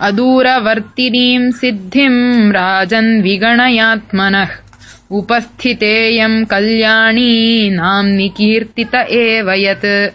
अदूरवर्तिनीम् सिद्धिम् राजन् विगणयात्मनः। उपस्थितेयम् कल्याणी नाम्नि कीर्तित एव यत्।